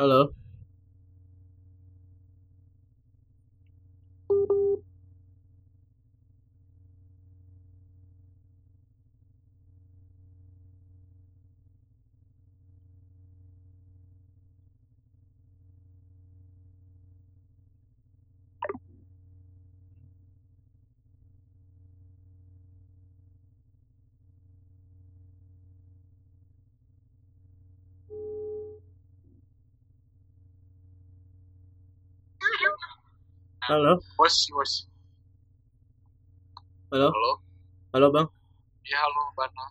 Halo. Halo. Bos, bos. Halo. Halo. Halo, Bang. Ya, halo, Bana.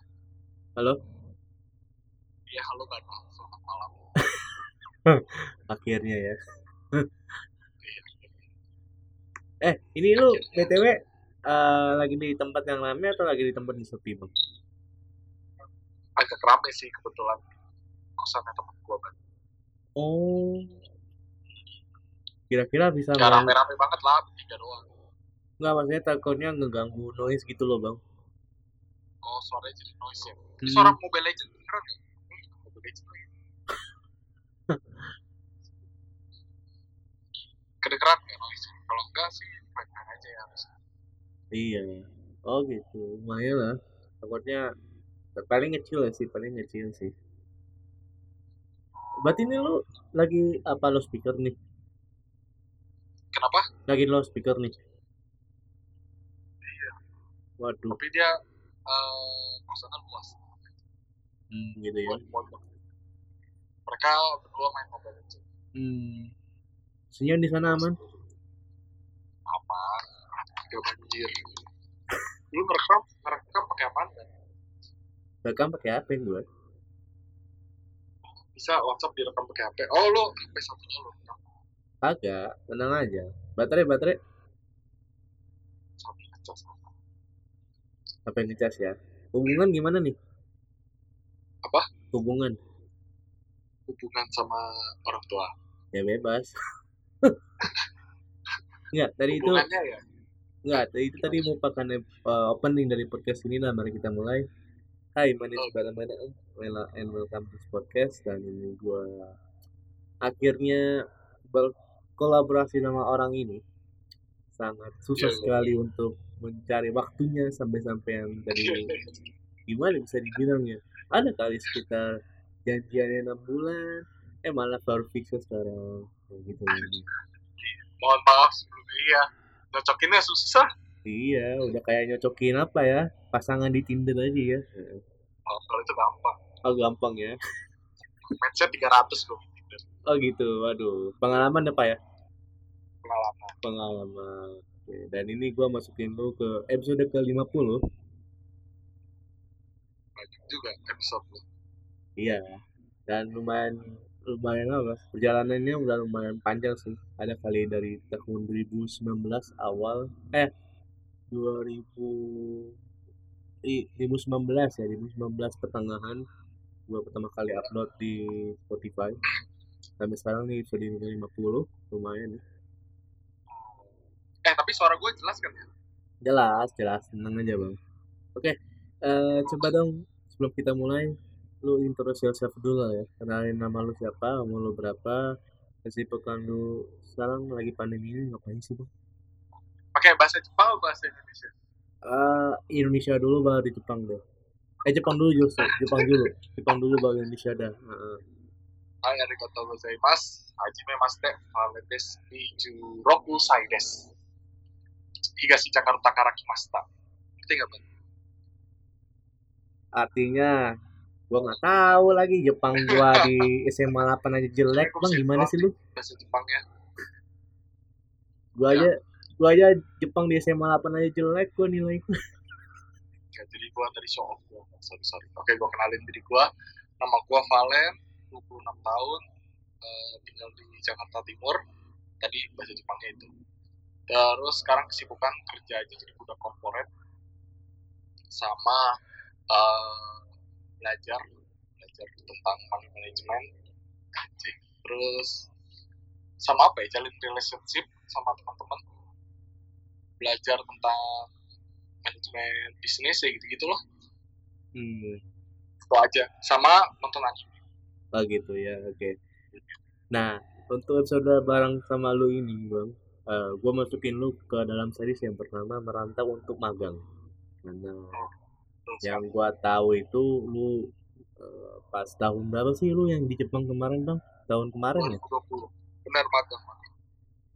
Halo. Ya, halo, Bana. Selamat malam. Akhirnya ya. eh, ini lu BTW eh, lagi di tempat yang rame atau lagi di tempat yang sepi, Bang? Agak rame sih kebetulan. Kosannya temen gua, Ban. Oh. Kira-kira bisa Gak main rame-rame banget lah, bertiga doang. Enggak, maksudnya takutnya ngeganggu noise gitu loh, Bang. Oh, suaranya jadi noise ya. Ini Hmm. suara Mobile Legends beneran ya? Mobile Legends lagi. Kedengeran ya noise Kalau enggak sih, fine-fine aja ya. Iya. Oh gitu. Lumayan lah. Takutnya paling kecil ya sih, paling kecil sih. Berarti ini lu lagi apa lo speaker nih? Lagi lo speaker nih. Waduh, Tapi dia eh kosannya luas. hmm, gitu ya. Buat, buat, buat. Mereka berdua main Mobile Legends. Hmm. Sinyal di sana aman? Apa? Gak banjir. Lu ngerekam, ngerekam pakai? Ban? Rekam pakai HP gue. bisa WhatsApp direkam pakai HP. Oh lu HP satunya lu Agak, tenang aja. Baterai, baterai. sambil ngecas. Ngecas ya. Hubungan gimana nih? Apa? Hubungan. Hubungan sama orang tua. Ya bebas. Enggak, tadi itu ya. Enggak, tadi itu tadi merupakan uh, opening dari podcast ini lah. Mari kita mulai. Hai, my name is Baramana. Well, and welcome to this podcast. Dan ini gue akhirnya berkolaborasi sama orang ini. Sangat susah Iya, iya. sekali untuk mencari waktunya sampai-sampai yang dari gimana bisa dibilang ya. Ada kali sekitar janjiannya enam bulan, eh malah baru fix sekarang. Kayak gitu. Mohon maaf sebelumnya ya. Nyocokinnya susah. Iya, udah kayak nyocokin apa ya? Pasangan di Tinder aja ya. Oh, kalau itu gampang. Oh, gampang ya. Matchnya 300 loh. Oh gitu, waduh. Pengalaman apa ya? Pengalaman. Pengalaman. Oke, Dan ini gua masukin lu ke episode ke-50. Banyak juga episode lu. Iya. Dan lumayan lumayan apa? Perjalanannya udah lumayan panjang sih. Ada kali dari tahun 2019 awal eh 2000 i- 2019 ya, 2019 pertengahan gua pertama kali upload di Spotify. Sampai sekarang nih episode 50 lumayan ya. Tapi suara gue jelas kan ya? Jelas, jelas, tenang aja bang. Oke, eh, coba dong sebelum kita mulai, lu introduce yourself dulu lah ya. Kenalin nama lu siapa, umur lu berapa, kesibukan lu sekarang lagi pandemi ini ngapain sih bang? Pakai bahasa Jepang atau bahasa Indonesia? Eh, Indonesia dulu baru di Jepang deh. Eh Jepang dulu justru, Jepang dulu, Jepang dulu baru Indonesia dah. Heeh. Hai, arigatou gozaimasu. Hajime maste, fale desu. Ijuroku sai desu. Higashi Jakarta karakimashita. Ngerti nggak, Bang? Artinya, gua nggak tahu lagi Jepang gua di SMA 8 aja jelek bang, gimana sih lu? Bahasa Jepangnya. Gua aja, gua aja Jepang di SMA 8 aja jelek gua nilai Ya, jadi gua tadi show off gua. Sorry, sorry. Oke, gua kenalin diri gua. Nama gua Valen, 26 tahun, eh, tinggal di Jakarta Timur. Tadi bahasa Jepangnya itu. Terus sekarang kesibukan kerja aja jadi budak korporat. Sama eh, belajar belajar tentang money management. Anjing. terus sama apa ya jalin relationship sama teman-teman? Belajar tentang manajemen bisnis ya gitu-gitu loh. Hmm, itu aja. Sama nonton anime. Oh gitu ya, oke. Nah, untuk episode bareng sama lu ini, Bang, uh, gue masukin lu ke dalam series yang pertama merantau untuk magang. Karena yang gue tahu itu lu uh, pas tahun berapa sih lu yang di Jepang kemarin, Bang? Tahun kemarin 2020. ya? Benar magang.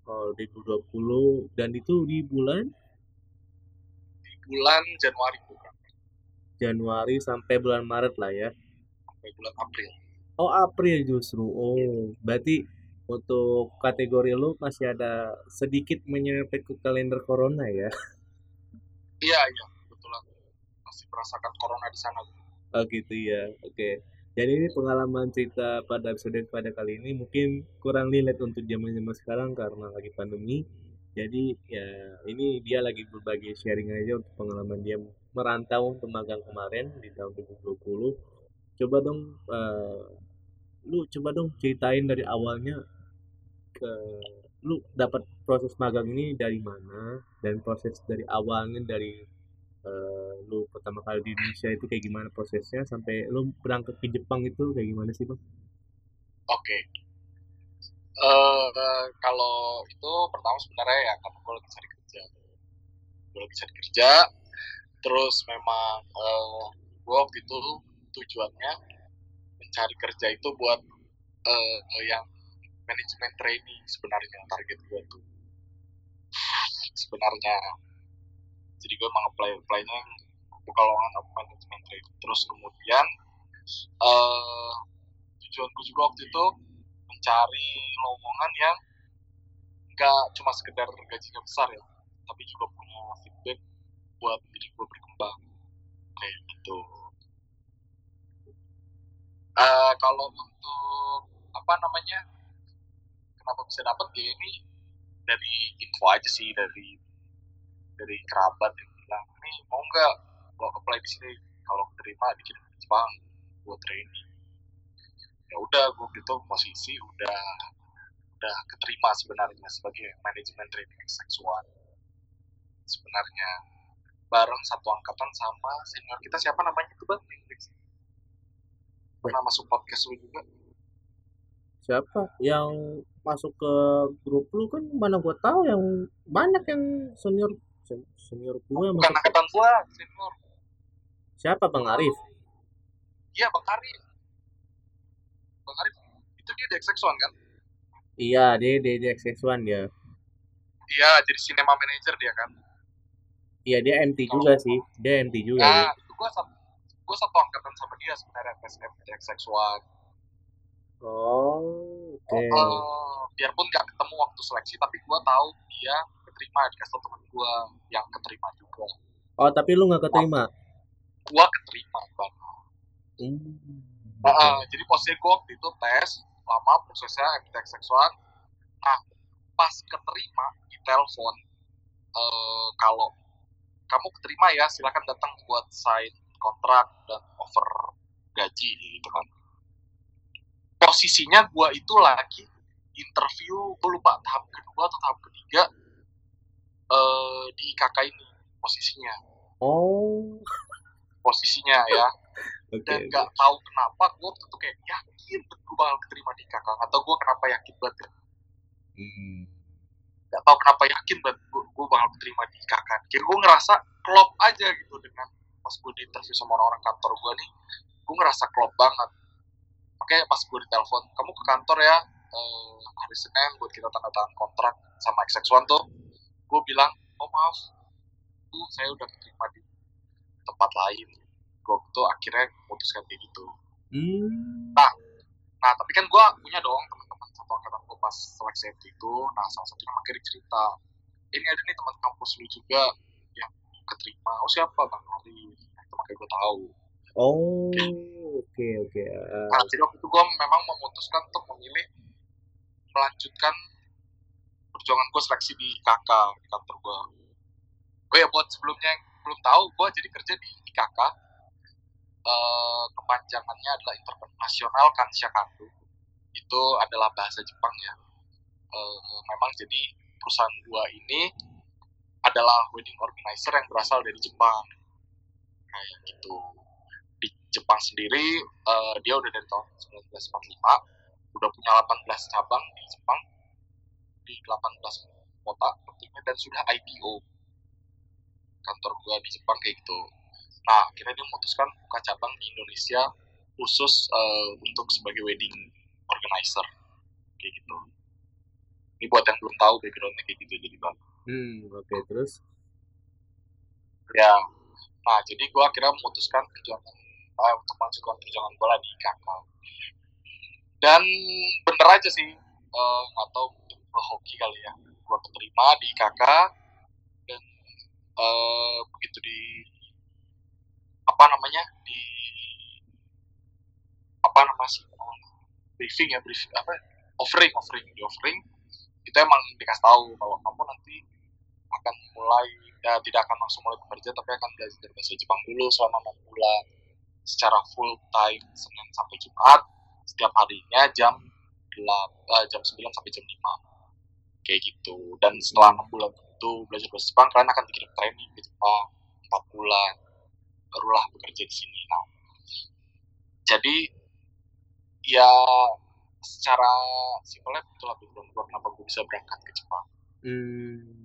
Oh, 2020 dan itu di bulan Di bulan Januari bukan. Januari sampai bulan Maret lah ya. Sampai bulan April. Oh, April justru. Oh, berarti untuk kategori lu masih ada sedikit menyerempet ke kalender corona ya. Iya, iya, betulan. Masih merasakan corona di sana. Oh gitu ya. Oke. Jadi ini pengalaman cerita pada episode pada kali ini mungkin kurang relate untuk zaman-zaman sekarang karena lagi pandemi. Jadi ya ini dia lagi berbagi sharing aja untuk pengalaman dia merantau untuk magang kemarin di tahun 2020. Coba dong uh, lu coba dong ceritain dari awalnya ke lu dapat proses magang ini dari mana dan proses dari awalnya dari uh, lu pertama kali di Indonesia itu kayak gimana prosesnya sampai lu berangkat ke Jepang itu kayak gimana sih bang? Oke. Okay. Uh, kalau itu pertama sebenarnya ya karena gue lagi cari kerja, gue lagi cari kerja, terus memang uh, gue waktu itu tujuannya mencari kerja itu buat uh, yang manajemen training sebenarnya target gue tuh. Sebenarnya. Jadi gue emang apply applynya buka lowongan manajemen training. Terus kemudian uh, tujuan gue juga waktu itu mencari lowongan yang nggak cuma sekedar gajinya besar ya tapi juga punya feedback buat diri gue berkembang. Kayak gitu uh, kalau untuk apa namanya kenapa bisa dapat ya ini dari info aja sih dari dari kerabat yang bilang ini mau nggak lo apply di sini? Kalau terima dikirim ke Jepang buat training. Ya udah gue gitu posisi udah udah keterima sebenarnya sebagai manajemen training seksual. Sebenarnya bareng satu angkatan sama senior kita siapa namanya itu bang pernah masuk podcast lu juga? Siapa? Yang masuk ke grup lu kan mana gua tahu yang banyak yang senior senior gue bukan angkatan gua senior. Siapa? Bang Arif? Iya bang Arif. Bang Arif itu dia di XX1 kan? Iya dia di, di XX1 dia. Iya jadi cinema manager dia kan? Iya dia MT oh. juga sih. Dia MT juga nah, itu gua satu gua satu angkatan sama dia sebenarnya PSM XX1 Oh, oke. Okay. Uh, biarpun gak ketemu waktu seleksi, tapi gue tahu dia keterima di kasih teman gue yang keterima juga. Oh, tapi lu nggak keterima? Gue keterima, bang. Hmm. Uh, uh, jadi posisi gue waktu itu tes lama prosesnya MTX seksual. Nah, pas keterima di telepon, uh, kalau kamu keterima ya silakan datang buat sign kontrak dan offer gaji gitu kan. Posisinya gue itu lagi interview gue lupa tahap kedua atau tahap ketiga uh, di kakak ini posisinya. Oh. Posisinya ya. Okay, dan nggak okay. tahu kenapa gue waktu itu kayak yakin gue bakal keterima di kakak atau gue kenapa yakin banget ya. Hmm. nggak tahu kenapa yakin banget gue, gue bakal keterima di kakak jadi gue ngerasa klop aja gitu dengan pas gue di interview sama orang-orang kantor gue nih gue ngerasa klop banget. Makanya pas gue ditelepon kamu ke kantor ya uh, hari Senin buat kita tanda tangan kontrak sama XX1 tuh. Gue bilang oh maaf tuh saya udah terima di tempat lain. Gue tuh akhirnya memutuskan kayak gitu. Hmm. nah nah tapi kan gue punya dong teman-teman satu angkatan gue pas seleksi itu. Nah salah satunya akhirnya cerita ini ada nih teman kampus lu juga keterima oh siapa bang Ali nah, itu makanya gue tahu Oh, oke oke. Uh, nah, jadi waktu itu gue memang memutuskan untuk memilih melanjutkan perjuangan gue seleksi di KK di kantor gue. Oh ya buat sebelumnya yang belum tahu, gue jadi kerja di IKK. Uh, kepanjangannya adalah Internasional Kansha Kandu. Itu adalah bahasa Jepang ya. Uh, memang jadi perusahaan gua ini adalah wedding organizer yang berasal dari Jepang. Kayak gitu. Jepang sendiri uh, dia udah dari tahun 1945 udah punya 18 cabang di Jepang di 18 kota tentunya dan sudah IPO kantor gua di Jepang kayak gitu. Nah akhirnya dia memutuskan buka cabang di Indonesia khusus uh, untuk sebagai wedding organizer. Kayak gitu. Ini buat yang belum tahu backgroundnya kayak gitu jadi bang hmm oke okay, terus? Ya nah jadi gua akhirnya memutuskan perjuangan uh, untuk masuk perjuangan bola di kakak dan bener aja sih uh, tahu mungkin hoki kali ya gua keterima di kakak dan uh, begitu di apa namanya di apa namanya sih briefing ya briefing apa offering offering di offering itu emang dikasih tahu kalau kamu nanti akan mulai ya tidak akan langsung mulai bekerja tapi akan belajar bahasa Jepang dulu selama enam bulan. Secara full time Senin sampai Jumat setiap harinya jam 8, uh, jam 9 sampai jam 5 kayak gitu. Dan setelah enam bulan itu belajar bahasa Jepang kalian akan dikirim training ke Jepang 4 bulan. Barulah bekerja di sini. Nah jadi ya secara simpelnya itulah background gue kenapa gue bisa berangkat ke Jepang? Hmm.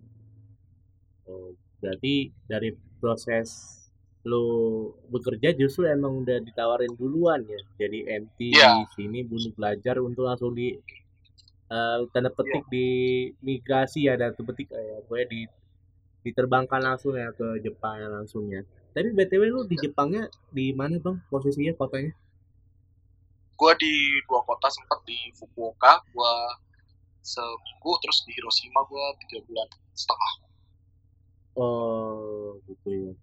Oh, berarti dari proses lo bekerja justru emang udah ditawarin duluan ya? Jadi MT yeah. di sini bunuh belajar untuk langsung di uh, tanda petik yeah. di migrasi ya dan petik ya gue di diterbangkan langsung ya ke Jepang langsungnya tapi btw lu di Jepangnya di mana bang posisinya kotanya? Gue di dua kota sempat di Fukuoka gue seminggu terus di Hiroshima gue tiga bulan setengah oh gitu ya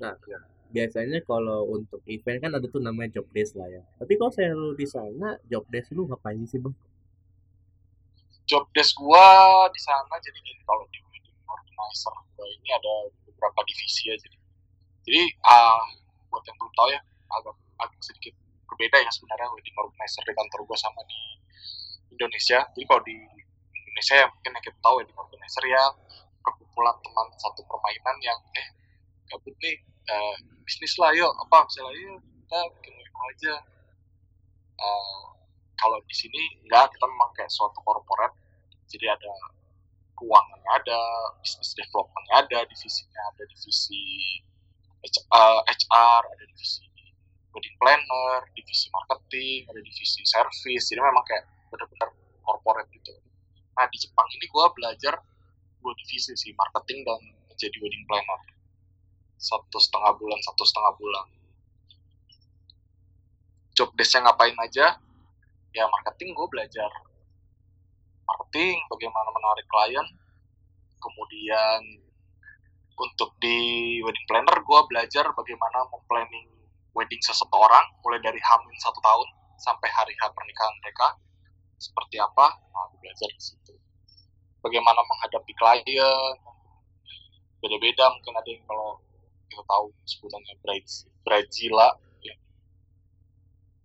Nah, ya. biasanya kalau untuk event kan ada tuh namanya job desk lah ya. Tapi kalau saya lu di sana, job desk lu ngapain sih, Bang? Job desk gua di sana jadi gini kalau di wedding organizer gua ini ada beberapa divisi ya jadi. Jadi uh, buat yang belum tahu ya agak agak sedikit berbeda ya sebenarnya wedding organizer di kantor gua sama di Indonesia. Jadi kalau di Indonesia ya mungkin yang kita tahu wedding organizer ya perkumpulan teman satu permainan yang eh gabut nih uh, bisnis lah yuk. Apa misalnya yuk kita bikin WMO aja. Uh, kalau di sini enggak kita memang kayak suatu korporat. Jadi ada keuangan ada bisnis development ada divisinya ada divisi HR, HR ada divisi wedding planner divisi marketing ada divisi service. Jadi memang kayak benar-benar corporate gitu. Nah di Jepang ini gue belajar dua divisi sih marketing dan menjadi wedding planner. Satu setengah bulan satu setengah bulan. Job desknya ngapain aja? Ya marketing gue belajar. Marketing bagaimana menarik klien. Kemudian untuk di wedding planner gue belajar bagaimana memplanning wedding seseorang mulai dari hamil satu tahun sampai hari H pernikahan mereka. Seperti apa? Nah gue belajar di situ bagaimana menghadapi klien. Beda-beda mungkin ada yang kalau kita tahu sebutannya Brazila ya.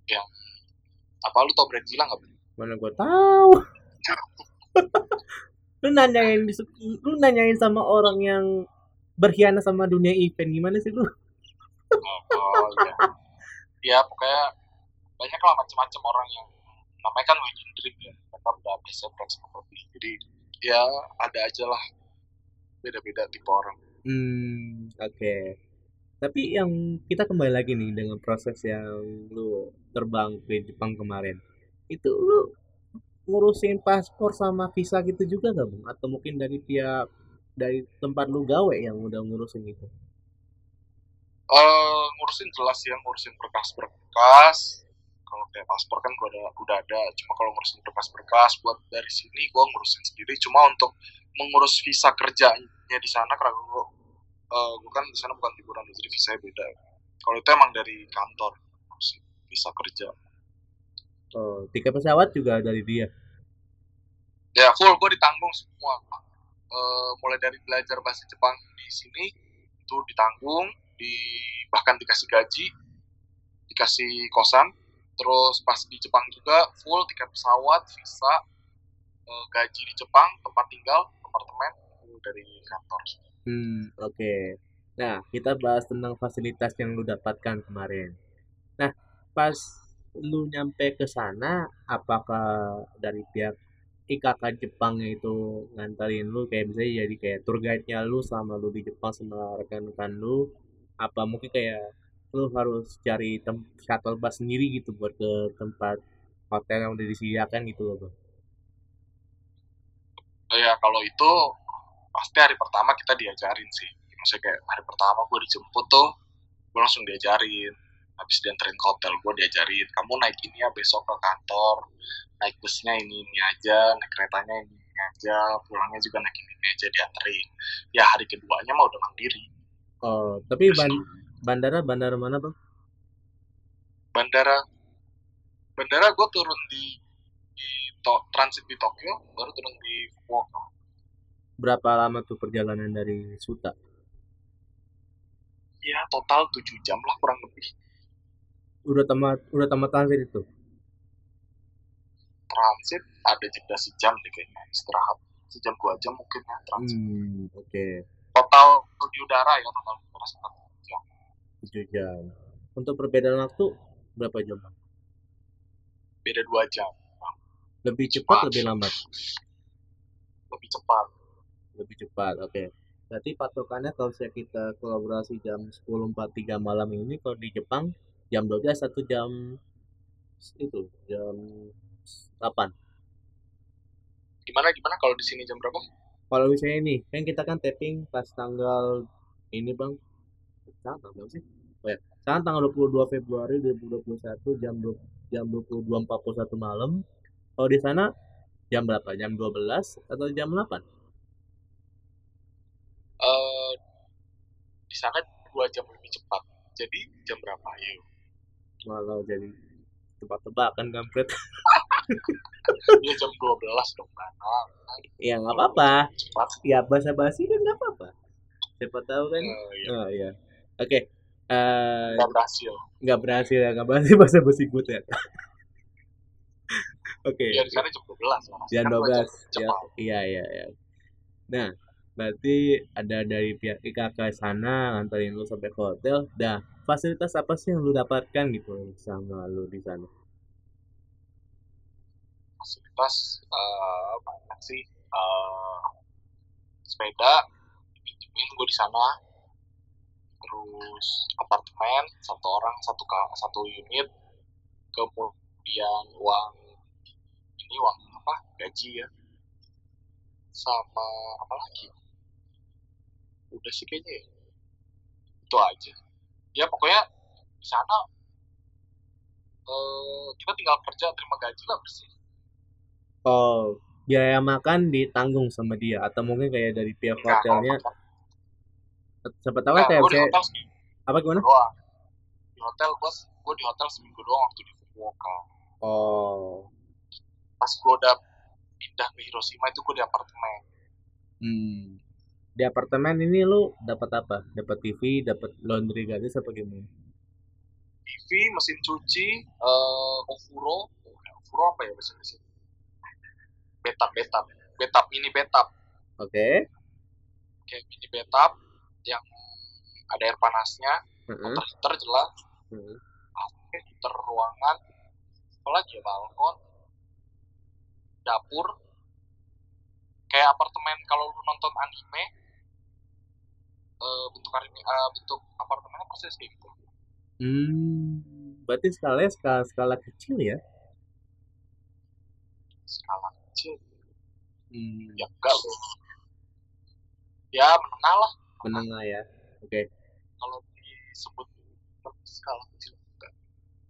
yang apa lu tau Brazila nggak mana gue tahu. Lu nanyain lu nanyain sama orang yang berkhianat sama dunia event gimana sih lu? Oh, ya. ya pokoknya banyak lah macam-macam orang yang namanya kan wedding dream ya mereka udah biasa lebih jadi ya ada aja lah beda-beda tipe orang Hmm, oke. Tapi yang kita kembali lagi nih dengan proses yang lu terbang ke Jepang kemarin. Itu lu ngurusin paspor sama visa gitu juga gak, Bang? Atau mungkin dari pihak dari tempat lu gawe yang udah ngurusin itu? Uh, ngurusin jelas ya, ngurusin berkas-berkas. Kalau kayak paspor kan gua ada, udah ada. Cuma kalau ngurusin berkas-berkas buat dari sini gua ngurusin sendiri. Cuma untuk mengurus visa kerjanya di sana karena gua uh, gue kan di sana bukan liburan jadi visa beda. Kalau itu emang dari kantor bisa kerja. Oh tiket pesawat juga dari dia? Ya full. Gue ditanggung semua uh, mulai dari belajar bahasa Jepang di sini itu ditanggung di bahkan dikasih gaji dikasih kosan terus pas di Jepang juga full tiket pesawat visa uh, gaji di Jepang tempat tinggal apartemen dari kantor Hmm, oke. Nah, kita bahas tentang fasilitas yang lu dapatkan kemarin. Nah, pas lu nyampe ke sana apakah dari pihak IKK Jepangnya itu nganterin lu kayak misalnya jadi kayak tour guide-nya lu selama lu di Jepang sama rekan-rekan lu apa mungkin kayak lu harus cari tem shuttle bus sendiri gitu buat ke tempat hotel yang udah disediakan gitu loh bang. Ya kalau itu pasti hari pertama kita diajarin sih. Maksudnya kayak hari pertama gue dijemput tuh gue langsung diajarin. Habis dianterin ke hotel gue diajarin kamu naik ini ya besok ke kantor. Naik busnya ini ini aja naik keretanya ini ini aja pulangnya juga naik ini ini aja dianterin. Ya hari keduanya mah udah mandiri. Oh tapi ban bandara bandara mana bang? Bandara. Bandara gue turun di di to, transit di Tokyo baru turun di Fukuoka. Berapa lama tuh perjalanan dari Suta? Ya total 7 jam lah kurang lebih. Udah tamat udah tamat transit itu? Transit ada jeda sejam deh kayaknya istirahat. Sejam dua jam mungkin ya transit. Hmm oke. Okay. total di udara ya total udara 7 jam. Untuk perbedaan waktu berapa jam beda dua jam lebih cepat lebih lambat? Lebih cepat. Lebih cepat oke. Okay. berarti patokannya kalau saya kita kolaborasi jam 10.43 malam ini kalau di Jepang jam 12 satu jam itu jam 8 gimana gimana kalau di sini jam berapa? Kalau misalnya ini kan kita kan tapping pas tanggal ini bang sekarang tanggal sih. Oh ya. Sekarang tanggal 22 Februari 2021 jam 2, jam 22.41 malam. Kalau di sana jam berapa? Jam 12 atau jam 8 uh, di sana dua jam lebih cepat. Jadi jam berapa yuk malah jadi tebak-tebakan kampret. Iya jam 12 dong kan. ya nggak apa-apa. Cepat. ya basa-basi kan nggak apa-apa. Siapa tahu kan. Oh, iya. oh iya oke Eh, Nggak berhasil. nggak berhasil ya nggak berhasil bahasa basi good ya oke Iya di sana jam 12 lah. jam dua 12 ya iya iya iya nah berarti ada dari pihak IKK sana nganterin lu sampai ke hotel dah fasilitas apa sih yang lu dapatkan gitu sama lu di sana Fasilitas eh, banyak sih. Eh, sepeda pinjemin gue di sana. Terus apartemen satu orang satu satu unit. Kemudian uang ini uang apa gaji ya. Sama apa lagi? Udah sih kayaknya ya. Itu aja. Ya pokoknya di sana eh, kita tinggal kerja terima gaji lah bersih. oh biaya makan ditanggung sama dia atau mungkin kayak dari pihak Enggak, hotelnya kalau- siapa tahu Nah, apa gimana? Doang. Di hotel gue, gue di hotel seminggu doang waktu di Fukuoka. oh. Pas gue udah pindah ke Hiroshima itu gue di apartemen. hmm. Di apartemen ini lu dapat apa? Dapat TV dapat laundry gratis apa gimana? TV, mesin cuci, eh ofuro, ofuro apa ya bahasa Indonesia? Betap, betap, betap mini betap, oke. Kayak mini betap yang ada air panasnya, Heeh. heater heater jelas, Heeh. AC, heater ruangan, apalagi ya balkon, dapur, kayak apartemen kalau lu nonton anime, eh, bentuk anime, eh, bentuk apartemennya persis kayak gitu. Hmm, berarti skalanya skala skala kecil ya? Skala kecil, Hmm, ya enggak loh. Ya menengah lah menengah ya. Oke, kalau disebut skala kecil enggak.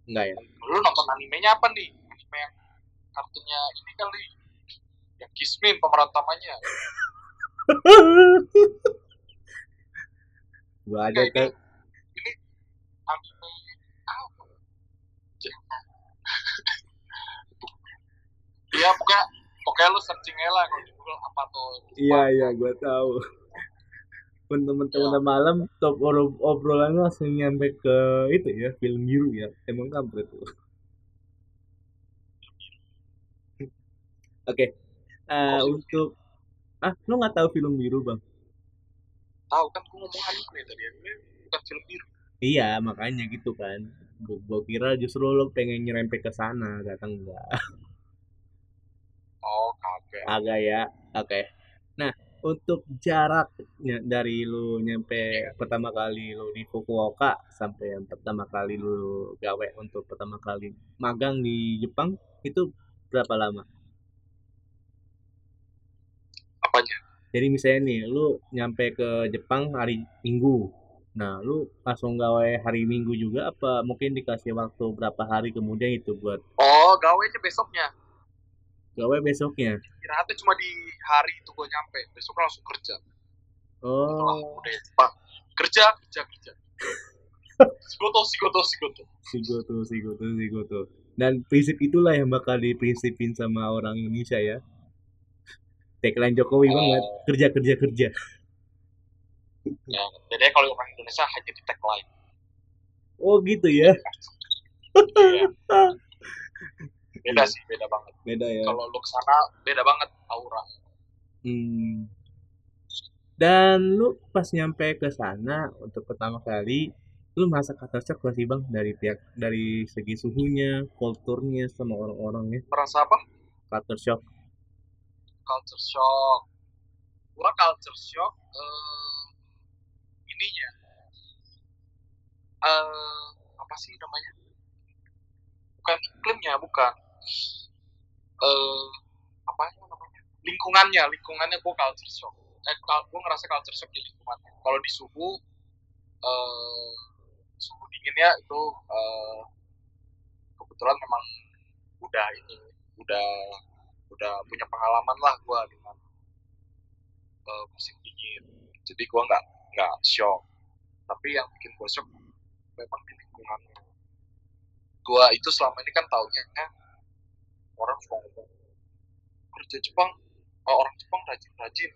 enggak ya? Lu nonton animenya apa nih? Anime yang kartunya ini kali yang Kismin pemeran utamanya. Gua aja Kayak ini, kan. ini anime apa? Iya pokoknya pokoknya lu searching lah kalau di Google apa tuh. Iya iya, gua tahu. Pun teman-teman malam top obro- obrolan langsung nyampe ke itu ya film biru ya. Emang kampret tuh. Oke, eh, Kok film untuk ah lu nggak tahu film biru bang? Tahu kan gua ngomong anime tadi anime bukan film biru. Iya makanya gitu kan. Gua, gua kira justru lu pengen nyerempet ke sana, datang enggak. oh kagak Agak ya. Oke. Nah, untuk jaraknya dari lu nyampe pertama kali lu di Fukuoka sampai yang pertama kali lu gawe untuk pertama kali magang di Jepang itu berapa lama? apanya Jadi misalnya nih, lu nyampe ke Jepang hari Minggu. Nah, lu langsung gawe hari Minggu juga apa mungkin dikasih waktu berapa hari kemudian itu buat oh gawe aja besoknya gawe besoknya? istirahatnya cuma di hari itu gue nyampe besok langsung kerja Oh, udah Jepang kerja kerja kerja Sigoto, sigoto, sigoto. Sigoto, Sigoto, Sigoto. Dan prinsip itulah yang bakal diprinsipin sama orang Indonesia ya. Tagline Jokowi banget, kerja kerja kerja. Ya, bedanya kalau orang Indonesia hanya di tagline. Oh gitu ya. Iya. Beda sih, beda banget. Beda ya. Kalau lu ke sana, beda banget aura. Hmm. Dan lu pas nyampe ke sana untuk pertama kali, lu merasa kata shock gak sih bang dari pihak dari segi suhunya, kulturnya sama orang-orangnya, Merasa apa? culture shock. Culture shock. Gua culture shock eh, ininya. Eh, apa sih namanya? Bukan iklimnya, bukan. Eh, apa namanya? Lingkungannya, lingkungannya gua culture shock. Eh, gua ngerasa culture shock di lingkungannya. Kalau di suhu, eh, suhu dinginnya itu eh, kebetulan memang udah ini, udah udah punya pengalaman lah gua dengan eh, musim dingin. Jadi gua nggak nggak shock. Tapi yang bikin gua shock memang di lingkungannya. Gua itu selama ini kan taunya ya, orang suka ngomong kerja Jepang, oh, orang Jepang rajin-rajin.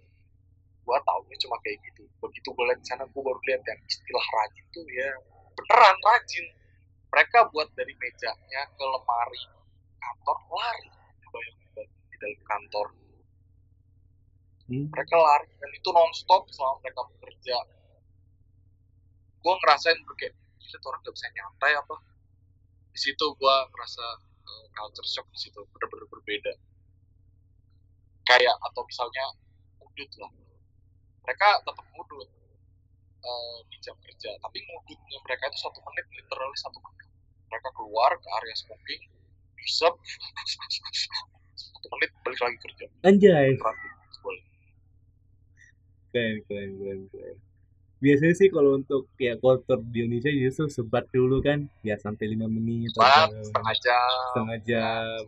Gua taunya cuma kayak gitu. Begitu gua lihat sana, gua baru lihat yang istilah rajin tuh ya beneran rajin. Mereka buat dari mejanya ke lemari kantor lari di dalam kantor Hmm. mereka lari dan itu nonstop selama mereka bekerja gue ngerasain kayak gila tuh orang gak bisa nyantai apa di situ gue ngerasa eh, culture shock di situ bener-bener berbeda. Kayak atau misalnya ngudut lah. Mereka tetap ngudut eh, di jam kerja tapi ngudutnya mereka itu satu menit literally satu menit. Mereka keluar ke area smoking hisap satu menit balik lagi kerja. Anjay, keren, keren, keren, keren. Biasanya sih kalau untuk ya kultur di Indonesia justru sebat dulu kan, ya sampai lima menit Bat, atau setengah jam setengah jam.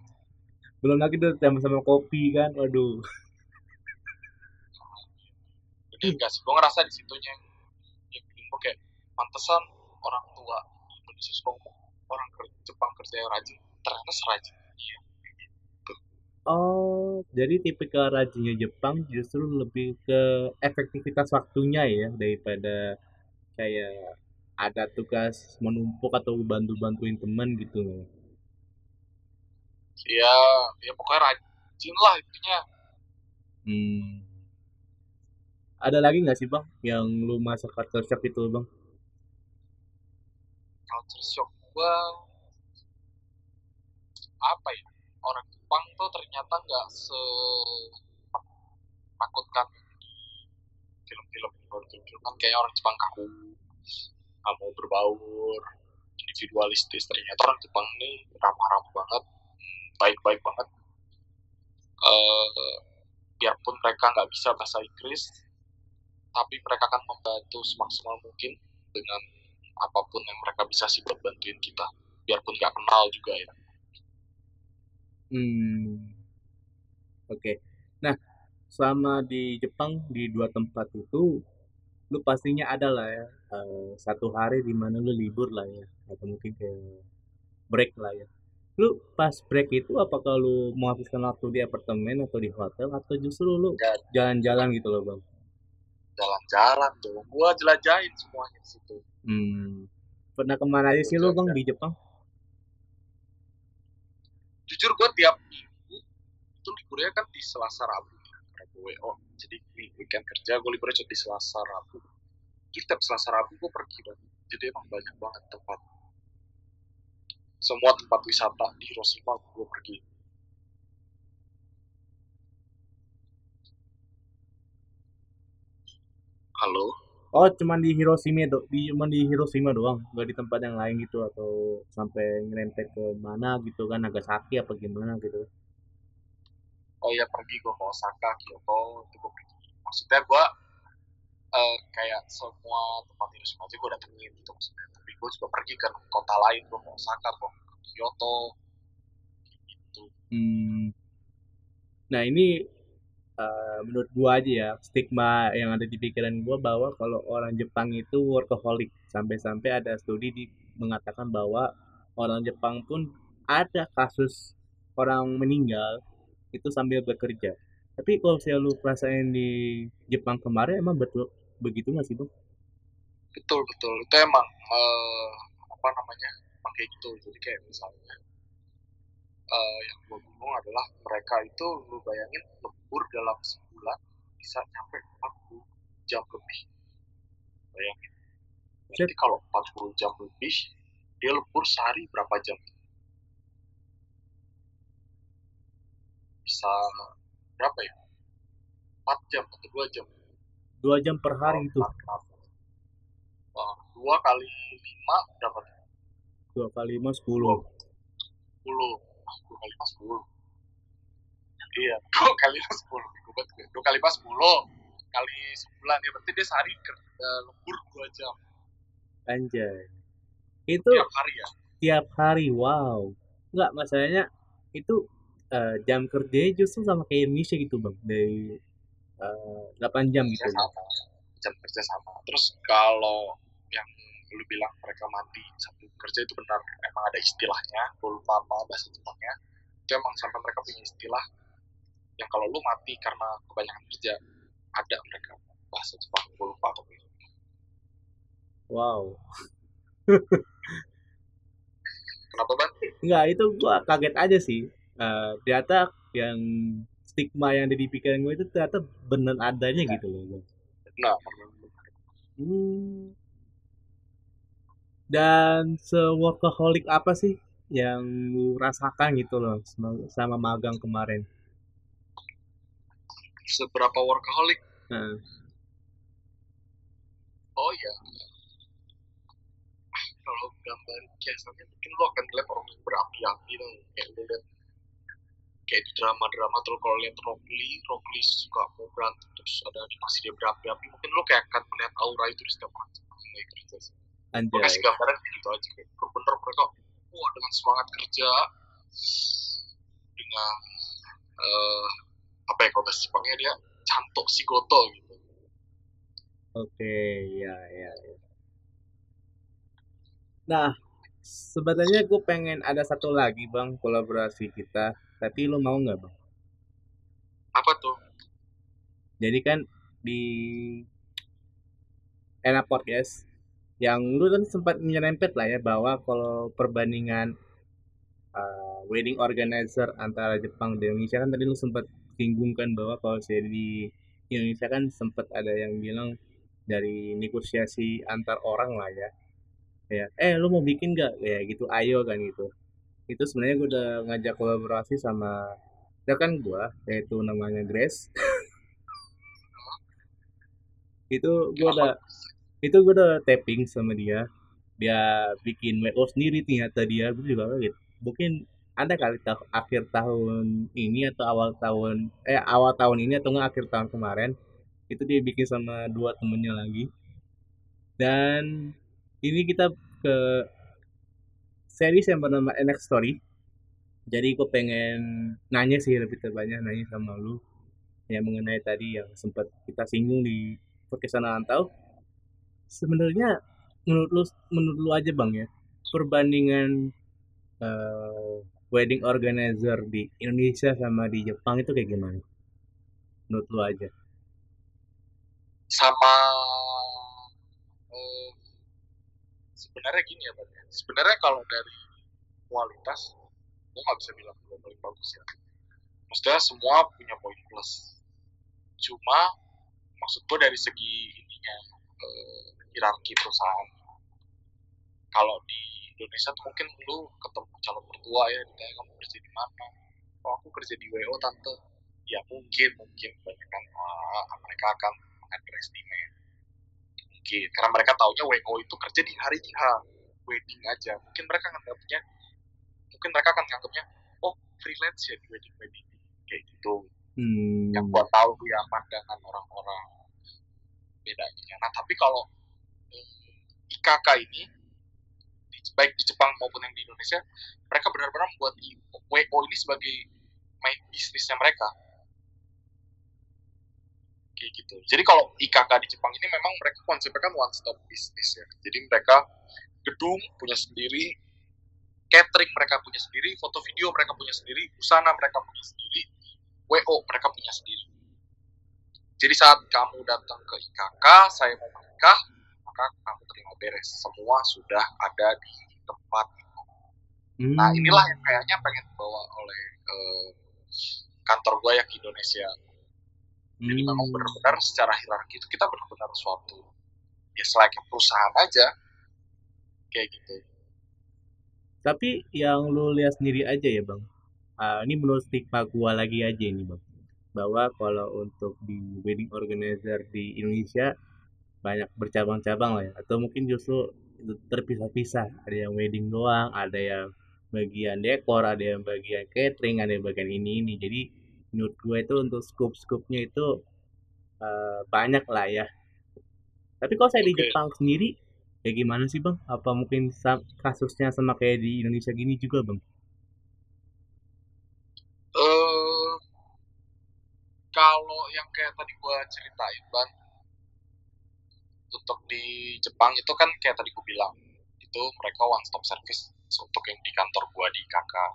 Belum lagi tuh sama-sama kopi kan, aduh. jadi enggak sih gue ngerasa di situnya yang yang bikin gue kayak pantesan orang tua Indonesia suka ngomong orang kerja Jepang kerja yang rajin ternyata serajin iya Oh, jadi tipikal rajinnya Jepang justru lebih ke efektivitas waktunya ya daripada kayak ada tugas menumpuk atau bantu-bantuin teman gitu. ya ya pokoknya rajin lah intinya Hmm. Ada lagi nggak sih bang yang lu masa culture shock itu bang? culture shock gue apa ya orang Jepang tuh ternyata nggak se takutkan film-film kan kayak orang Jepang kaku nggak mau berbaur individualistis. Ternyata orang Jepang ini ramah-ramah banget baik-baik banget. Eh, biarpun mereka nggak bisa bahasa Inggris tapi mereka akan membantu semaksimal mungkin dengan apa pun yang mereka bisa sih buat bantuin kita. Biarpun nggak kenal juga ya Hmm. Oke. Nah, selama di Jepang di dua tempat itu, lu pastinya ada lah ya eh, satu hari di mana lu libur lah ya, atau mungkin kayak break lah ya. Lu pas break itu apakah lu menghabiskan waktu di apartemen atau di hotel atau justru lu Dan jalan-jalan gitu loh bang? jalan-jalan tuh gua jelajahin semuanya di situ Hmm. Pernah ke mana aja sih lu bang di Jepang? Jujur gua tiap minggu itu liburnya kan di Selasa Rabu. Karena gue oh jadi di weekend kerja gue liburnya cuma di Selasa Rabu. Jadi tiap Selasa Rabu gue pergi banget jadi emang banyak banget tempat. Semua tempat wisata di Hiroshima gue pergi. Halo Oh, cuman di Hiroshima do, di cuman di Hiroshima doang, nggak di tempat yang lain gitu atau sampai ngerempet ke mana gitu kan Nagasaki apa gimana gitu. oh ya pergi gue ke Osaka Kyoto itu gue pergi maksudnya gue eh, kayak semua tempat di Hiroshima aja gue datengin gitu maksudnya tapi gue juga pergi ke kota lain gue ke Osaka gue ke Kyoto gitu Hmm. Nah, ini eh, menurut gua aja ya, stigma yang ada di pikiran gua bahwa kalau orang Jepang itu workaholic. Sampai-sampai ada studi di mengatakan bahwa orang Jepang pun ada kasus orang meninggal itu sambil bekerja. Tapi kalau saya lu rasain di Jepang kemarin emang betul begitu nggak sih, Bang? betul betul itu emang eh, apa namanya kayak gitu jadi kayak misalnya eh, yang gue bingung adalah mereka itu lu bayangin lembur dalam sebulan bisa nyampe 40 jam lebih. Bayangin. Berarti kalau 40 jam lebih dia lembur sehari berapa jam? Bisa berapa ya? 4 jam atau 2 jam? Dua jam per hari itu, Wah, dua kali lima berapa tuh? dua kali lima sepuluh. sepuluh. Ah, dua kali lima sepuluh iya dua kali lima sepuluh gue dua kali lima sepuluh kali sebulan. Ya berarti dia sehari ker- eh, lembur dua jam. Anjay. Itu tiap hari ya? tiap hari wow. Nggak masalahnya itu eh, jam kerja justru sama kayak Indonesia gitu bang. Dari eh, 8 jam gitu. Kerja sama jam kerja sama. Terus kalau yang lu bilang mereka mati sambil kerja itu benar. Emang ada istilahnya gue lupa apa bahasa Jepangnya. Itu emang sampai mereka punya istilah yang kalau lu mati karena kebanyakan kerja ada mereka. Bahasa Jepang gue lupa apa itu. wow. Kenapa ban nggak itu gua kaget aja sih. Eh, ternyata yang stigma yang ada di pikiran gue itu ternyata bener adanya gitu loh bang. Nah Hmm. dan se-workaholic apa sih yang lu rasakan gitu loh sama magang kemarin seberapa workaholic? Nah, oh ya kalau gambar kiasannya mungkin lo akan lihat orang yang berapi-api dong kayak lo lihat kayak di drama-drama tuh kalau lihat Rock Lee Rock Lee suka mau berantem terus ada animasi dia berapi-api. Mungkin lo kayak akan melihat aura itu di setiap orang. Sih. Gue kasih gambaran gitu aja. Kayak bener mereka wah dengan semangat kerja dengan eh apa ya kalau bahasa Jepangnya dia cantok si goto gitu Oke, ya, ya, ya. Nah, sebenarnya gue pengen ada satu lagi bang kolaborasi kita, tapi lu mau nggak bang? apa tuh Jadi kan di Enak Podcast, yang lu kan sempat nyerempet lah ya bahwa kalau perbandingan uh, wedding organizer antara Jepang dan Indonesia kan tadi lu sempat singgungkan bahwa kalau saya di Indonesia kan sempat ada yang bilang dari negosiasi antar orang lah ya. Ya eh lu mau bikin gak ya gitu ayo kan gitu. Itu sebenarnya gue udah ngajak kolaborasi sama rekan gue yaitu namanya Grace. Itu gue udah itu gue udah tapping sama dia. Dia bikin WO sendiri ternyata dia. Gue juga kaget. Mungkin ada kali ta- akhir tahun ini atau awal tahun eh awal tahun ini atau enggak akhir tahun kemarin itu dia bikin sama dua temennya lagi. Dan ini kita ke series yang bernama NX Story. Jadi gue pengen nanya sih lebih terbanyak nanya sama lu. Yang mengenai tadi yang sempat kita singgung di podcast Antau sebenarnya menurut lu menurut lu aja bang ya perbandingan eh, wedding organizer di Indonesia sama di Jepang itu kayak gimana? Menurut lu aja. Sama eh, sebenarnya gini ya ya. sebenarnya kalau dari kualitas gue nggak bisa bilang gue paling bagus ya. Maksudnya semua punya poin plus. Cuma maksud gue dari segi ininya eh, hierarki perusahaan. Kalau di Indonesia tuh mungkin lu ketemu calon mertua ya ditanya kamu kerja di mana. Oh aku kerja di WO tante. Ya mungkin mungkin. Banyak uh, mereka akan underestimate mungkin. Karena mereka taunya WO itu kerja di hari H. Wedding aja. Mungkin mereka nganggapnya mungkin mereka akan nganggapnya oh freelance ya di wedding wedding. Kayak gitu. Hmm. yang gua tahu ya pandangan orang-orang. Bedanya. Nah tapi kalau hmm, IKK ini baik di Jepang maupun yang di Indonesia mereka benar-benar membuat WO ini sebagai main bisnisnya mereka. Kayak gitu. Jadi kalau IKK di Jepang ini memang mereka konsepnya kan one stop bisnis ya. Jadi mereka gedung punya sendiri catering mereka punya sendiri foto video mereka punya sendiri busana mereka punya sendiri WO mereka punya sendiri. Jadi saat kamu datang ke IKK saya mau menikah maka kamu terima beres. Semua sudah ada di tempat hmm. nah inilah yang kayaknya pengen dibawa oleh uh, kantor gue yang Indonesia. Jadi hmm. memang benar-benar secara hierarki itu kita benar-benar suatu ya selain perusahaan aja kayak gitu. Tapi yang lu lihat sendiri aja ya bang? Uh, ini menurut stigma gua lagi aja ini bang. Bahwa kalau untuk di wedding organizer di Indonesia banyak bercabang-cabang lah ya. Atau mungkin justru terpisah-pisah. Ada yang wedding doang ada yang bagian dekor ada yang bagian catering ada yang bagian ini ini jadi menurut gue itu untuk scope-scope-nya itu uh, banyak lah ya. Tapi kalau saya okay. di Jepang sendiri ya gimana sih bang? Apa mungkin kasusnya sama kayak di Indonesia gini juga bang? Uh, kalau yang kayak tadi gue ceritain bang untuk di Jepang itu kan kayak tadi gue bilang itu mereka one stop service untuk yang di kantor gue di kakak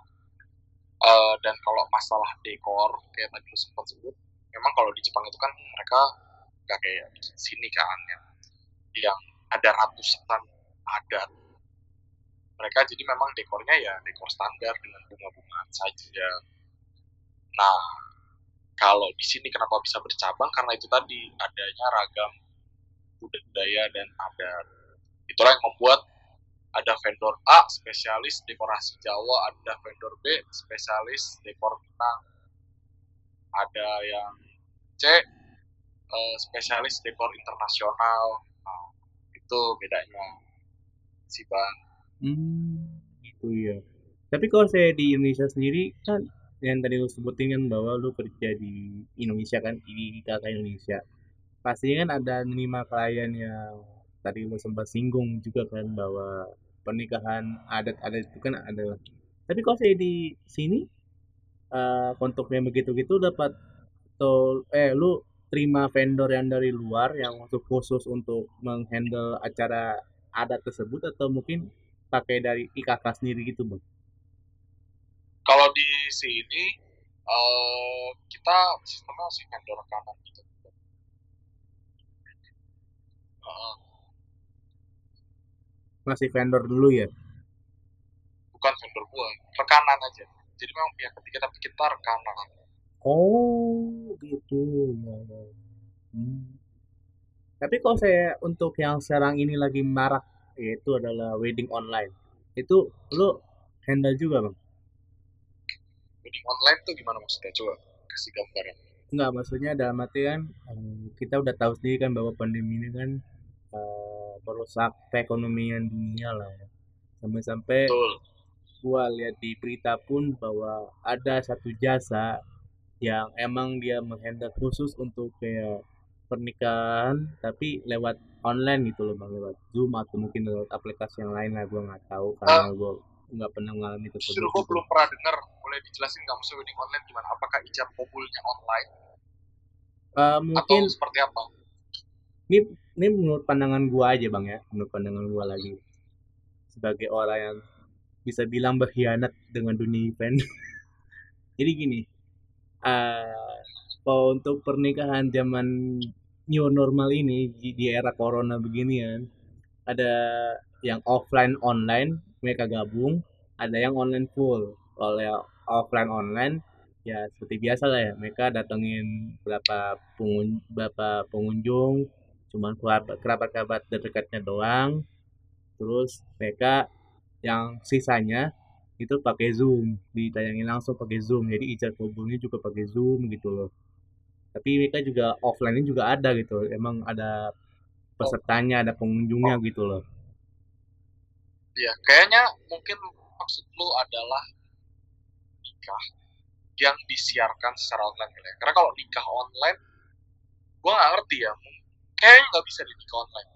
uh, dan kalau masalah dekor kayak tadi lu sempat sebut memang kalau di Jepang itu kan mereka nggak kayak di sini kan yang yang ada ratusan adat. Mereka jadi memang dekornya ya dekor standar dengan bunga-bungaan saja. Nah kalau di sini kenapa bisa bercabang? Karena itu tadi adanya ragam budaya dan adat. Itulah yang membuat ada vendor A spesialis dekorasi Jawa, ada vendor B spesialis dekor Minang, ada yang C uh, spesialis dekor internasional. Nah, itu bedanya si bang. Hmm, itu ya. Tapi kalau saya di Indonesia sendiri kan yang tadi lu sebutin kan bahwa lu kerja di Indonesia kan di kakak Indonesia pastinya kan ada lima klien yang tadi lu sempat singgung juga kan bahwa pernikahan adat-adat itu kan adalah tapi kalau saya di sini uh, yang begitu-gitu dapat atau eh lu terima vendor yang dari luar yang untuk khusus untuk menghandle acara adat tersebut atau mungkin pakai dari IKK sendiri gitu bang? Kalau di sini uh, kita sistemnya masih vendor rekaman gitu masih vendor dulu ya? Bukan vendor gua rekanan aja. Jadi memang pihak ketiga tapi kita rekanan. Oh gitu. Ya, ya. hmm. tapi kalau saya untuk yang sekarang ini lagi marak yaitu adalah wedding online. Itu lo handle juga bang? Wedding online tuh gimana maksudnya? Coba kasih gambaran. Enggak, maksudnya dalam arti kan kita udah tahu sendiri kan bahwa pandemi ini kan merusak perekonomian dunia lah ya. Sampai-sampai gua lihat di berita pun bahwa ada satu jasa yang emang dia menghandle khusus untuk kayak pernikahan tapi lewat online gitu loh bang lewat zoom atau mungkin lewat aplikasi yang lain lah gua nggak tahu karena uh, gua nggak pernah mengalami itu. Justru gua belum pernah dengar boleh dijelasin nggak maksudnya wedding online gimana? Apakah ijab kabulnya online? Uh, mungkin atau seperti apa ini ini menurut pandangan gua aja bang ya. Menurut pandangan gua lagi. Sebagai orang yang bisa bilang berkhianat dengan dunia event. Jadi gini uh, untuk pernikahan zaman new normal ini di, di era corona begini kan ada yang offline online mereka gabung. Ada yang online full. Kalau offline online ya seperti biasa lah ya. Mereka datengin berapa pengun berapa pengunjung cuman kerabat-kerabat dekatnya doang. Terus mereka yang sisanya itu pakai zoom. Ditayangin langsung pakai zoom. Jadi ijab kabulnya juga pakai zoom gitu loh. Tapi mereka juga offline juga ada gitu. Emang ada pesertanya ada pengunjungnya gitu loh. Iya, kayaknya mungkin maksud lu adalah nikah yang disiarkan secara online ya. Karena kalau nikah online, gua nggak ngerti ya. Kayaknya nggak bisa di nikah online.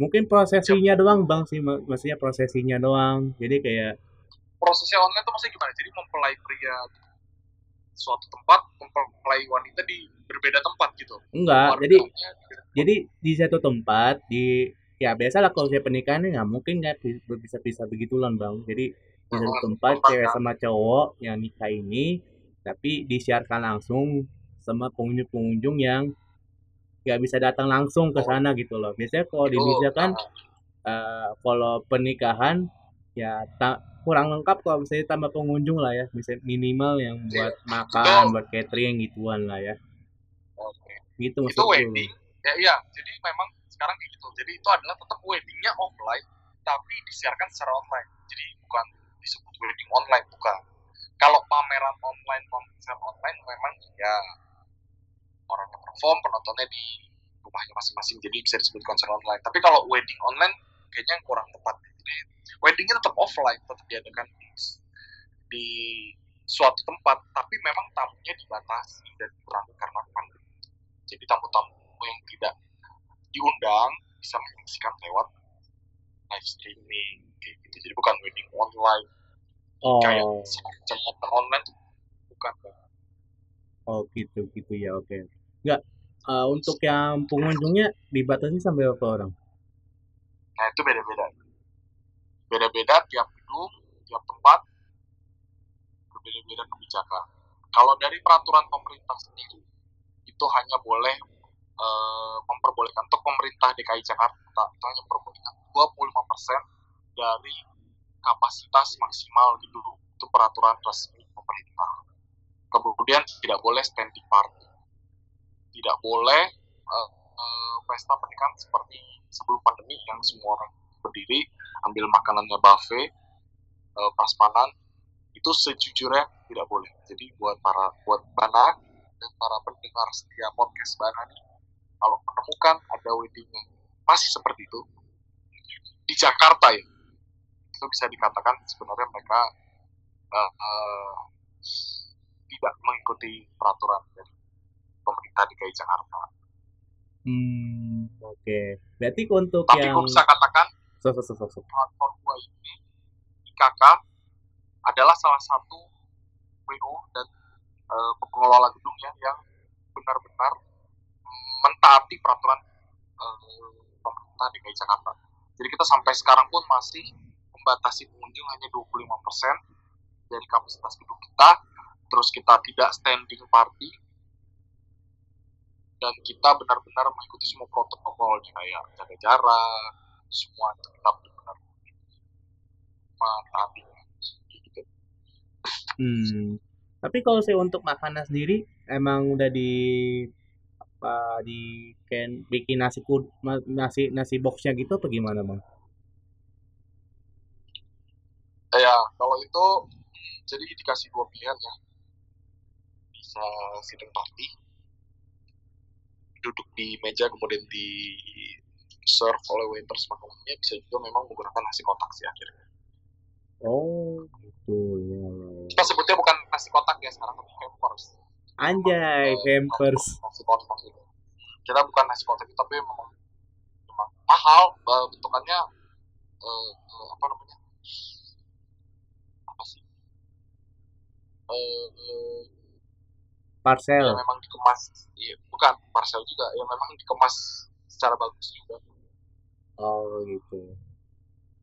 mungkin prosesinya doang bang sih mak- maksudnya prosesinya doang jadi kayak Prosesnya online tuh maksudnya gimana? Jadi mempelai pria suatu tempat, mempelai wanita di berbeda tempat gitu. enggak jadi Keluarganya di beda- jadi di satu tempat di ya biasa lah kalau saya pernikahan nggak mungkin nggak bi- bisa bisa begituan bang jadi di satu Hmm, tempat tempat cewek kan. sama cowok yang nikah ini tapi disiarkan langsung sama pengunjung-pengunjung yang nggak bisa datang langsung ke Oh. sana gitu loh biasanya kalau di Itu, Indonesia kan eh, kalau pernikahan ya ta- kurang lengkap kalau misalnya tambah pengunjung lah ya bisa minimal yang buat makan buat catering gituan lah ya oke. gitu Itu maksudku wedding. Ya iya, jadi memang sekarang gitu. Jadi itu adalah tetap weddingnya offline, tapi disiarkan secara online. Jadi bukan disebut wedding online, bukan. Kalau pameran online, konser online memang ya orang yang perform penontonnya di rumahnya masing-masing jadi bisa disebut konser online. Tapi kalau wedding online kayaknya kurang tepat. Jadi weddingnya tetap offline tetap diadakan di, di suatu tempat tapi memang tamunya dibatasi dan dikurangi karena pandemi. Jadi tamu-tamu yang tidak diundang bisa menyaksikan lewat live streaming kayak gitu. Jadi bukan wedding online. Kayak oh. semacam online bukan. Oh gitu gitu ya oke nggak eh, untuk yang pengunjungnya dibatasi sampai berapa orang Nah itu beda-beda. Beda-beda tiap gedung, tiap tempat, berbeda-beda kebijakan. Kalau dari peraturan pemerintah sendiri, itu hanya boleh eh, memperbolehkan untuk pemerintah DKI Jakarta itu hanya memperbolehkan 25% dari kapasitas maksimal gedung. Itu peraturan resmi pemerintah. Kemudian tidak boleh standing party. Tidak boleh eh, eh, pesta pernikahan seperti sebelum pandemi yang semua orang berdiri ambil makanannya buffet eh, prasmanan itu sejujurnya tidak boleh. Jadi buat para buat bana dan para pendengar setia podcast bana nih kalau menemukan ada wedding yang masih seperti itu di Jakarta ya itu bisa dikatakan sebenarnya mereka eh, eh, tidak mengikuti peraturan. Dari pemerintah DKI Jakarta hmm oke berarti untuk tapi yang gue bisa katakan so, so, so, so, platform gua ini IKK adalah salah satu WO dan eh, pengelola gedungnya yang benar-benar mentaati peraturan eh, pemerintah DKI Jakarta. Jadi kita sampai sekarang pun masih membatasi pengunjung hanya 25% dari kapasitas gedung kita. Terus kita tidak standing party dan kita benar-benar mengikuti semua protokolnya kayak jaga jarak, semua kita benar-benar mentaati gitu. Hmm. Tapi kalau saya untuk makanan sendiri emang udah di apa di can bikin nasi kud nasi nasi boxnya gitu apa gimana bang? Ya, kalau itu jadi dikasih dua pilihan ya. Bisa sidang party, duduk di meja kemudian di serve oleh waiters makanannya bisa juga memang menggunakan nasi kotak sih akhirnya. Oh gitu ya. Kita sebutnya bukan nasi kotak ya sekarang tapi hampers. Anjay, hampers. Nasi kotak itu. Kita bukan nasi kotak itu tapi memang, memang mahal eh, bentukannya eh, eh, apa namanya? Apa sih? Eh, eh, Parcel. ya memang dikemas iya, bukan parcel juga ya memang dikemas secara bagus juga Oh gitu.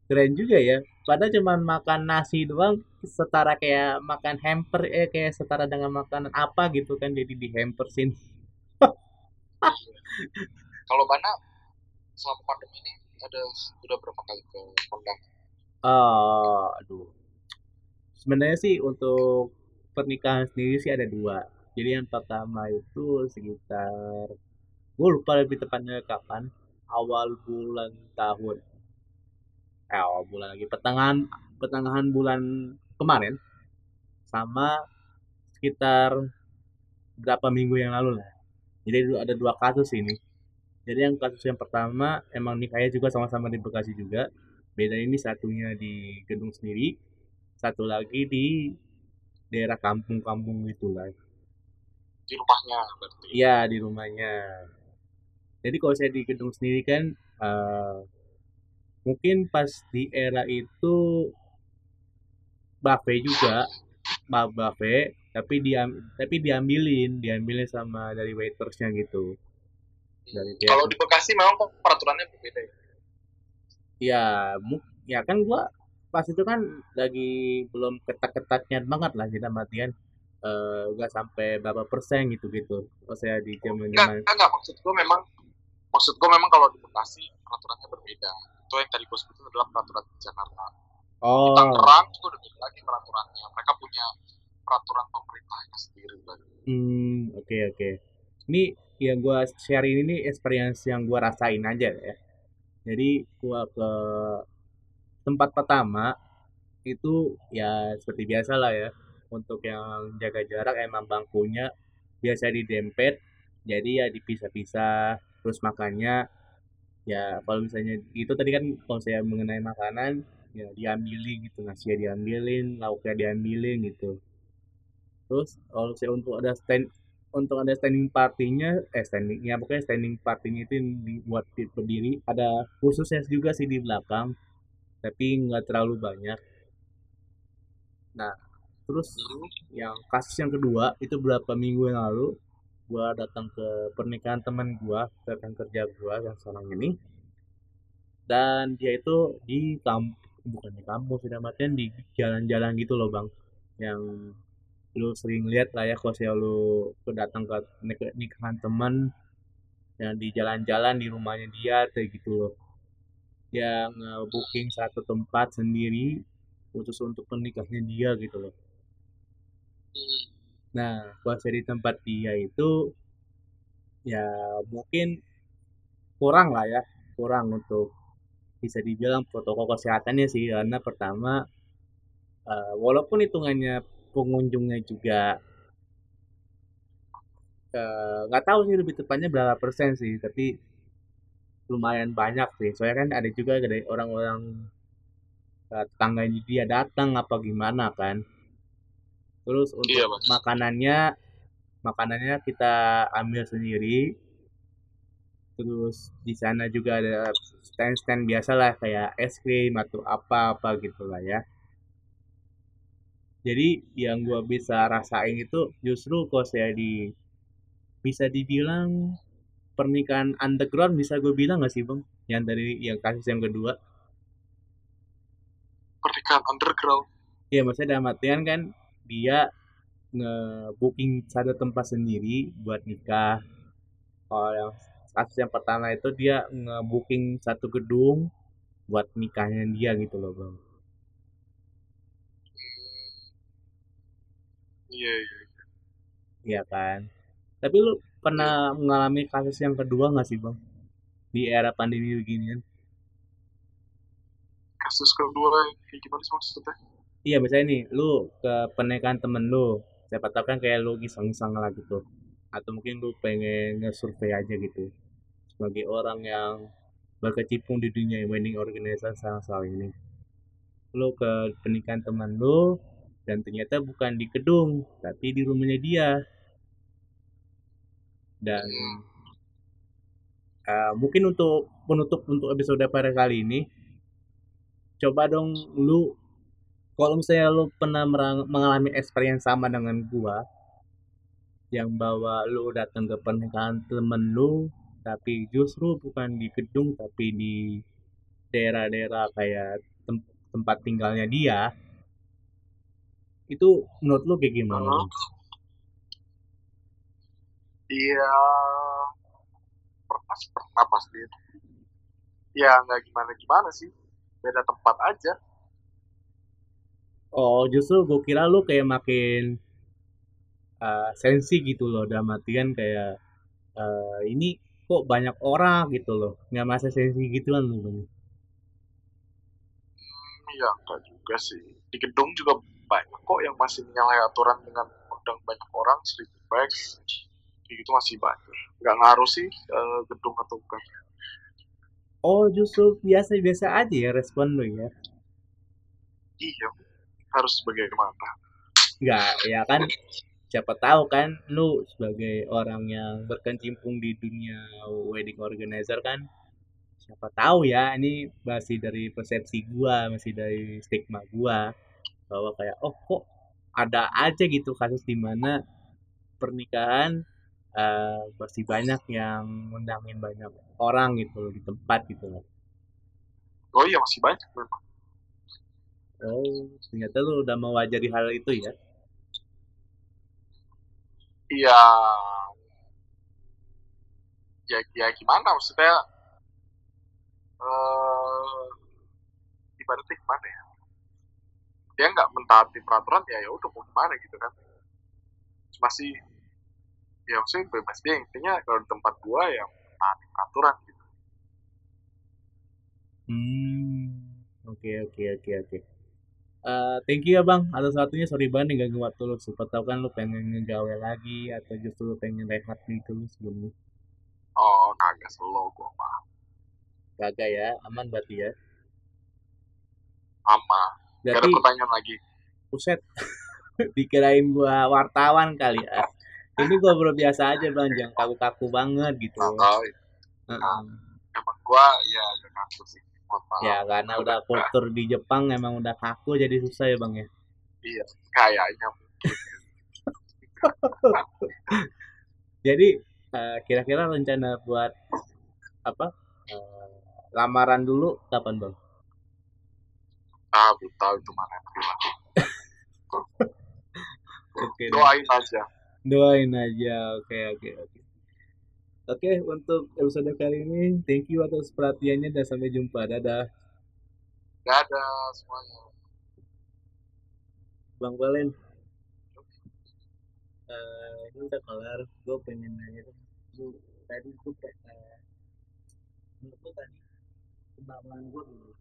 Keren juga ya. Padahal cuman makan nasi doang setara kayak makan hamper eh kayak setara dengan makanan apa gitu kan jadi di hampersin. kalau Bana selama pandemi ini ada udah berapa kali ke kondang Ah, aduh. Sebenarnya sih untuk pernikahan sendiri sih ada dua. Jadi yang pertama itu sekitar gue lupa lebih tepatnya kapan awal bulan tahun. Eh awal bulan lagi pertengahan pertengahan bulan kemarin sama sekitar berapa minggu yang lalu lah. Jadi ada dua kasus ini. Jadi yang kasus yang pertama emang nikahnya juga sama-sama di Bekasi juga. Beda ini satunya di gedung sendiri satu lagi di daerah kampung-kampung itulah di rumahnya berarti. Iya di rumahnya. Jadi kalau saya di gedung sendiri kan uh, mungkin pas di era itu buffet juga buffet tapi diam tapi diambilin diambilin sama dari waitersnya gitu. Dari kalau di Bekasi memang kok peraturannya berbeda ya? Ya ya kan gua pas itu kan lagi belum ketat-ketatnya banget lah kita matian uh, nggak sampai berapa persen gitu gitu. Oh saya di zaman zaman enggak, enggak maksud gue memang maksud gue memang kalau di Bekasi peraturannya berbeda. Itu yang tadi gue sebutkan adalah peraturan di Jakarta. Oh. di Tangerang juga udah beda lagi peraturannya. Mereka punya peraturan pemerintahnya sendiri kan hmm oke okay, oke. Okay. ini yang gue share ini nih experience yang gue rasain aja ya. Jadi gue ke tempat pertama itu ya seperti biasa lah ya untuk yang jaga jarak emang bangkunya biasa didempet jadi ya dipisah-pisah terus makannya ya kalau misalnya itu tadi kan kalau saya mengenai makanan ya diambilin gitu nasi ya diambilin lauknya diambilin gitu. Terus kalau saya untuk ada stand untuk ada standing partinya eh standingnya pokoknya standing partinya itu dibuat berdiri. Ada khususnya juga sih di belakang tapi nggak terlalu banyak. Nah terus yang kasus yang kedua itu berapa minggu yang lalu gua datang ke pernikahan teman gua rekan kerja gua yang sekarang ini. Dan dia itu di kamp bukan di kampus sudah matian di jalan-jalan gitu loh bang. Yang lu sering lihat lah ya kalau saya lu datang ke nikahan teman yang di jalan-jalan di rumahnya dia kayak gitu loh. Yang booking satu tempat sendiri khusus untuk menikahnya dia gitu loh nah puasa di tempat dia itu ya mungkin kurang lah ya kurang untuk bisa dibilang protokol kesehatannya sih karena pertama uh, walaupun hitungannya pengunjungnya juga eh, nggak uh, tahu sih lebih tepatnya berapa persen sih tapi lumayan banyak sih. Soalnya kan ada juga dari orang-orang uh, tetangga dia datang apa gimana kan terus untuk iya, makanannya makanannya kita ambil sendiri. Terus di sana juga ada stand-stand biasa lah kayak es krim atau apa apa gitulah ya. Jadi yang gua bisa rasain itu justru kok saya di bisa dibilang pernikahan underground bisa gue bilang gak sih bang? Yang dari yang kasus yang kedua. Pernikahan underground? Iya maksudnya dalam artian kan dia nge-booking satu tempat sendiri buat nikah. Kalau yang kasus yang pertama itu dia nge-booking satu gedung buat nikahnya dia gitu loh bang. Iya iya iya. Kan? Tapi lu pernah mengalami kasus yang kedua nggak sih bang? Di era pandemi begini kan kasus kedua kayak gimana sih maksudnya iya misalnya nih lu ke pernikahan temen lu siapa tahu kan kayak lu iseng-iseng lah gitu. Atau mungkin lu pengen nge-survey aja gitu. Sebagai orang yang berkecimpung di dunia wedding organizer saat ini. Lu ke pernikahan teman lu dan ternyata bukan di gedung tapi di rumahnya dia. Dan uh, mungkin untuk penutup untuk episode pada kali ini coba dong lu kalau misalnya lu pernah mengalami experience sama dengan gua yang bawa lu datang ke pernikahan temen lu tapi justru bukan di gedung tapi di daerah-daerah kayak tem tempat tinggalnya dia itu menurut lu kayak gimana? Iya. Pernah pernah pasti ya nggak gimana gimana sih. Beda tempat aja oh justru gue kira lu kayak makin uh, sensi gitu loh dalam artian kayak uh, ini kok banyak orang gitu loh nggak masa sensi gitu kan lu Iya, enggak juga sih. Di gedung juga banyak kok yang masih menyalahi aturan dengan undang banyak orang, seribu bags. Kayak gitu masih banyak. Nggak ngaruh sih eh, gedung atau bukan. Oh, justru biasa-biasa aja ya respon lu ya. Iya, harus bagaimana? Nggak, ya kan siapa tahu kan lu sebagai orang yang berkecimpung di dunia wedding organizer kan siapa tahu ya ini masih dari persepsi gua masih dari stigma gua bahwa kayak oh kok ada aja gitu kasus di mana pernikahan eh, masih banyak yang ngundangin banyak orang gitu loh di tempat gitu loh Oh iya, masih banyak memang. Oh ternyata lu udah mewajari hal itu ya Iya, ya, ya gimana maksudnya eh ibaratnya gimana ya? Dia nggak mentaati peraturan ya ya udah mau gimana gitu kan. Masih ya maksudnya bebas dia intinya kalau di tempat gua ya mentaati peraturan gitu. hmm oke oke oke oke Eh, thank you ya bang atas waktunya sorry banget nih ganggu waktu lu siapa tahu kan lu pengen ngegawe lagi atau justru lu pengen rehat gitu sebelumnya Oh, kagak slow gua mah. Kagak ya, aman berarti ya. Ama. Gak ada pertanyaan lagi. Buset, dikirain gua wartawan kali ya. Ini gua bro biasa aja bang, jangan kaku-kaku banget gitu. Nggak tahu. Heeh. Emang gua ya kaku sih. Ya karena udah kultur di Jepang emang udah kaku jadi susah ya bang ya. Iya, kayaknya. Jadi eh, kira-kira rencana buat apa? eh, lamaran dulu kapan bang? Ah, belum tahu itu mana. Oke, deh. Doain aja. doain aja. Oke oke oke. Oke untuk episode kali ini, thank you atas perhatiannya dan sampai jumpa. Dadah, Dadah semuanya. Bang Valen. Eh, ini udah kelar. Gue pengen nanya. Lu tadi tuh kayak eh, menurut tadi kemampuan gue dulu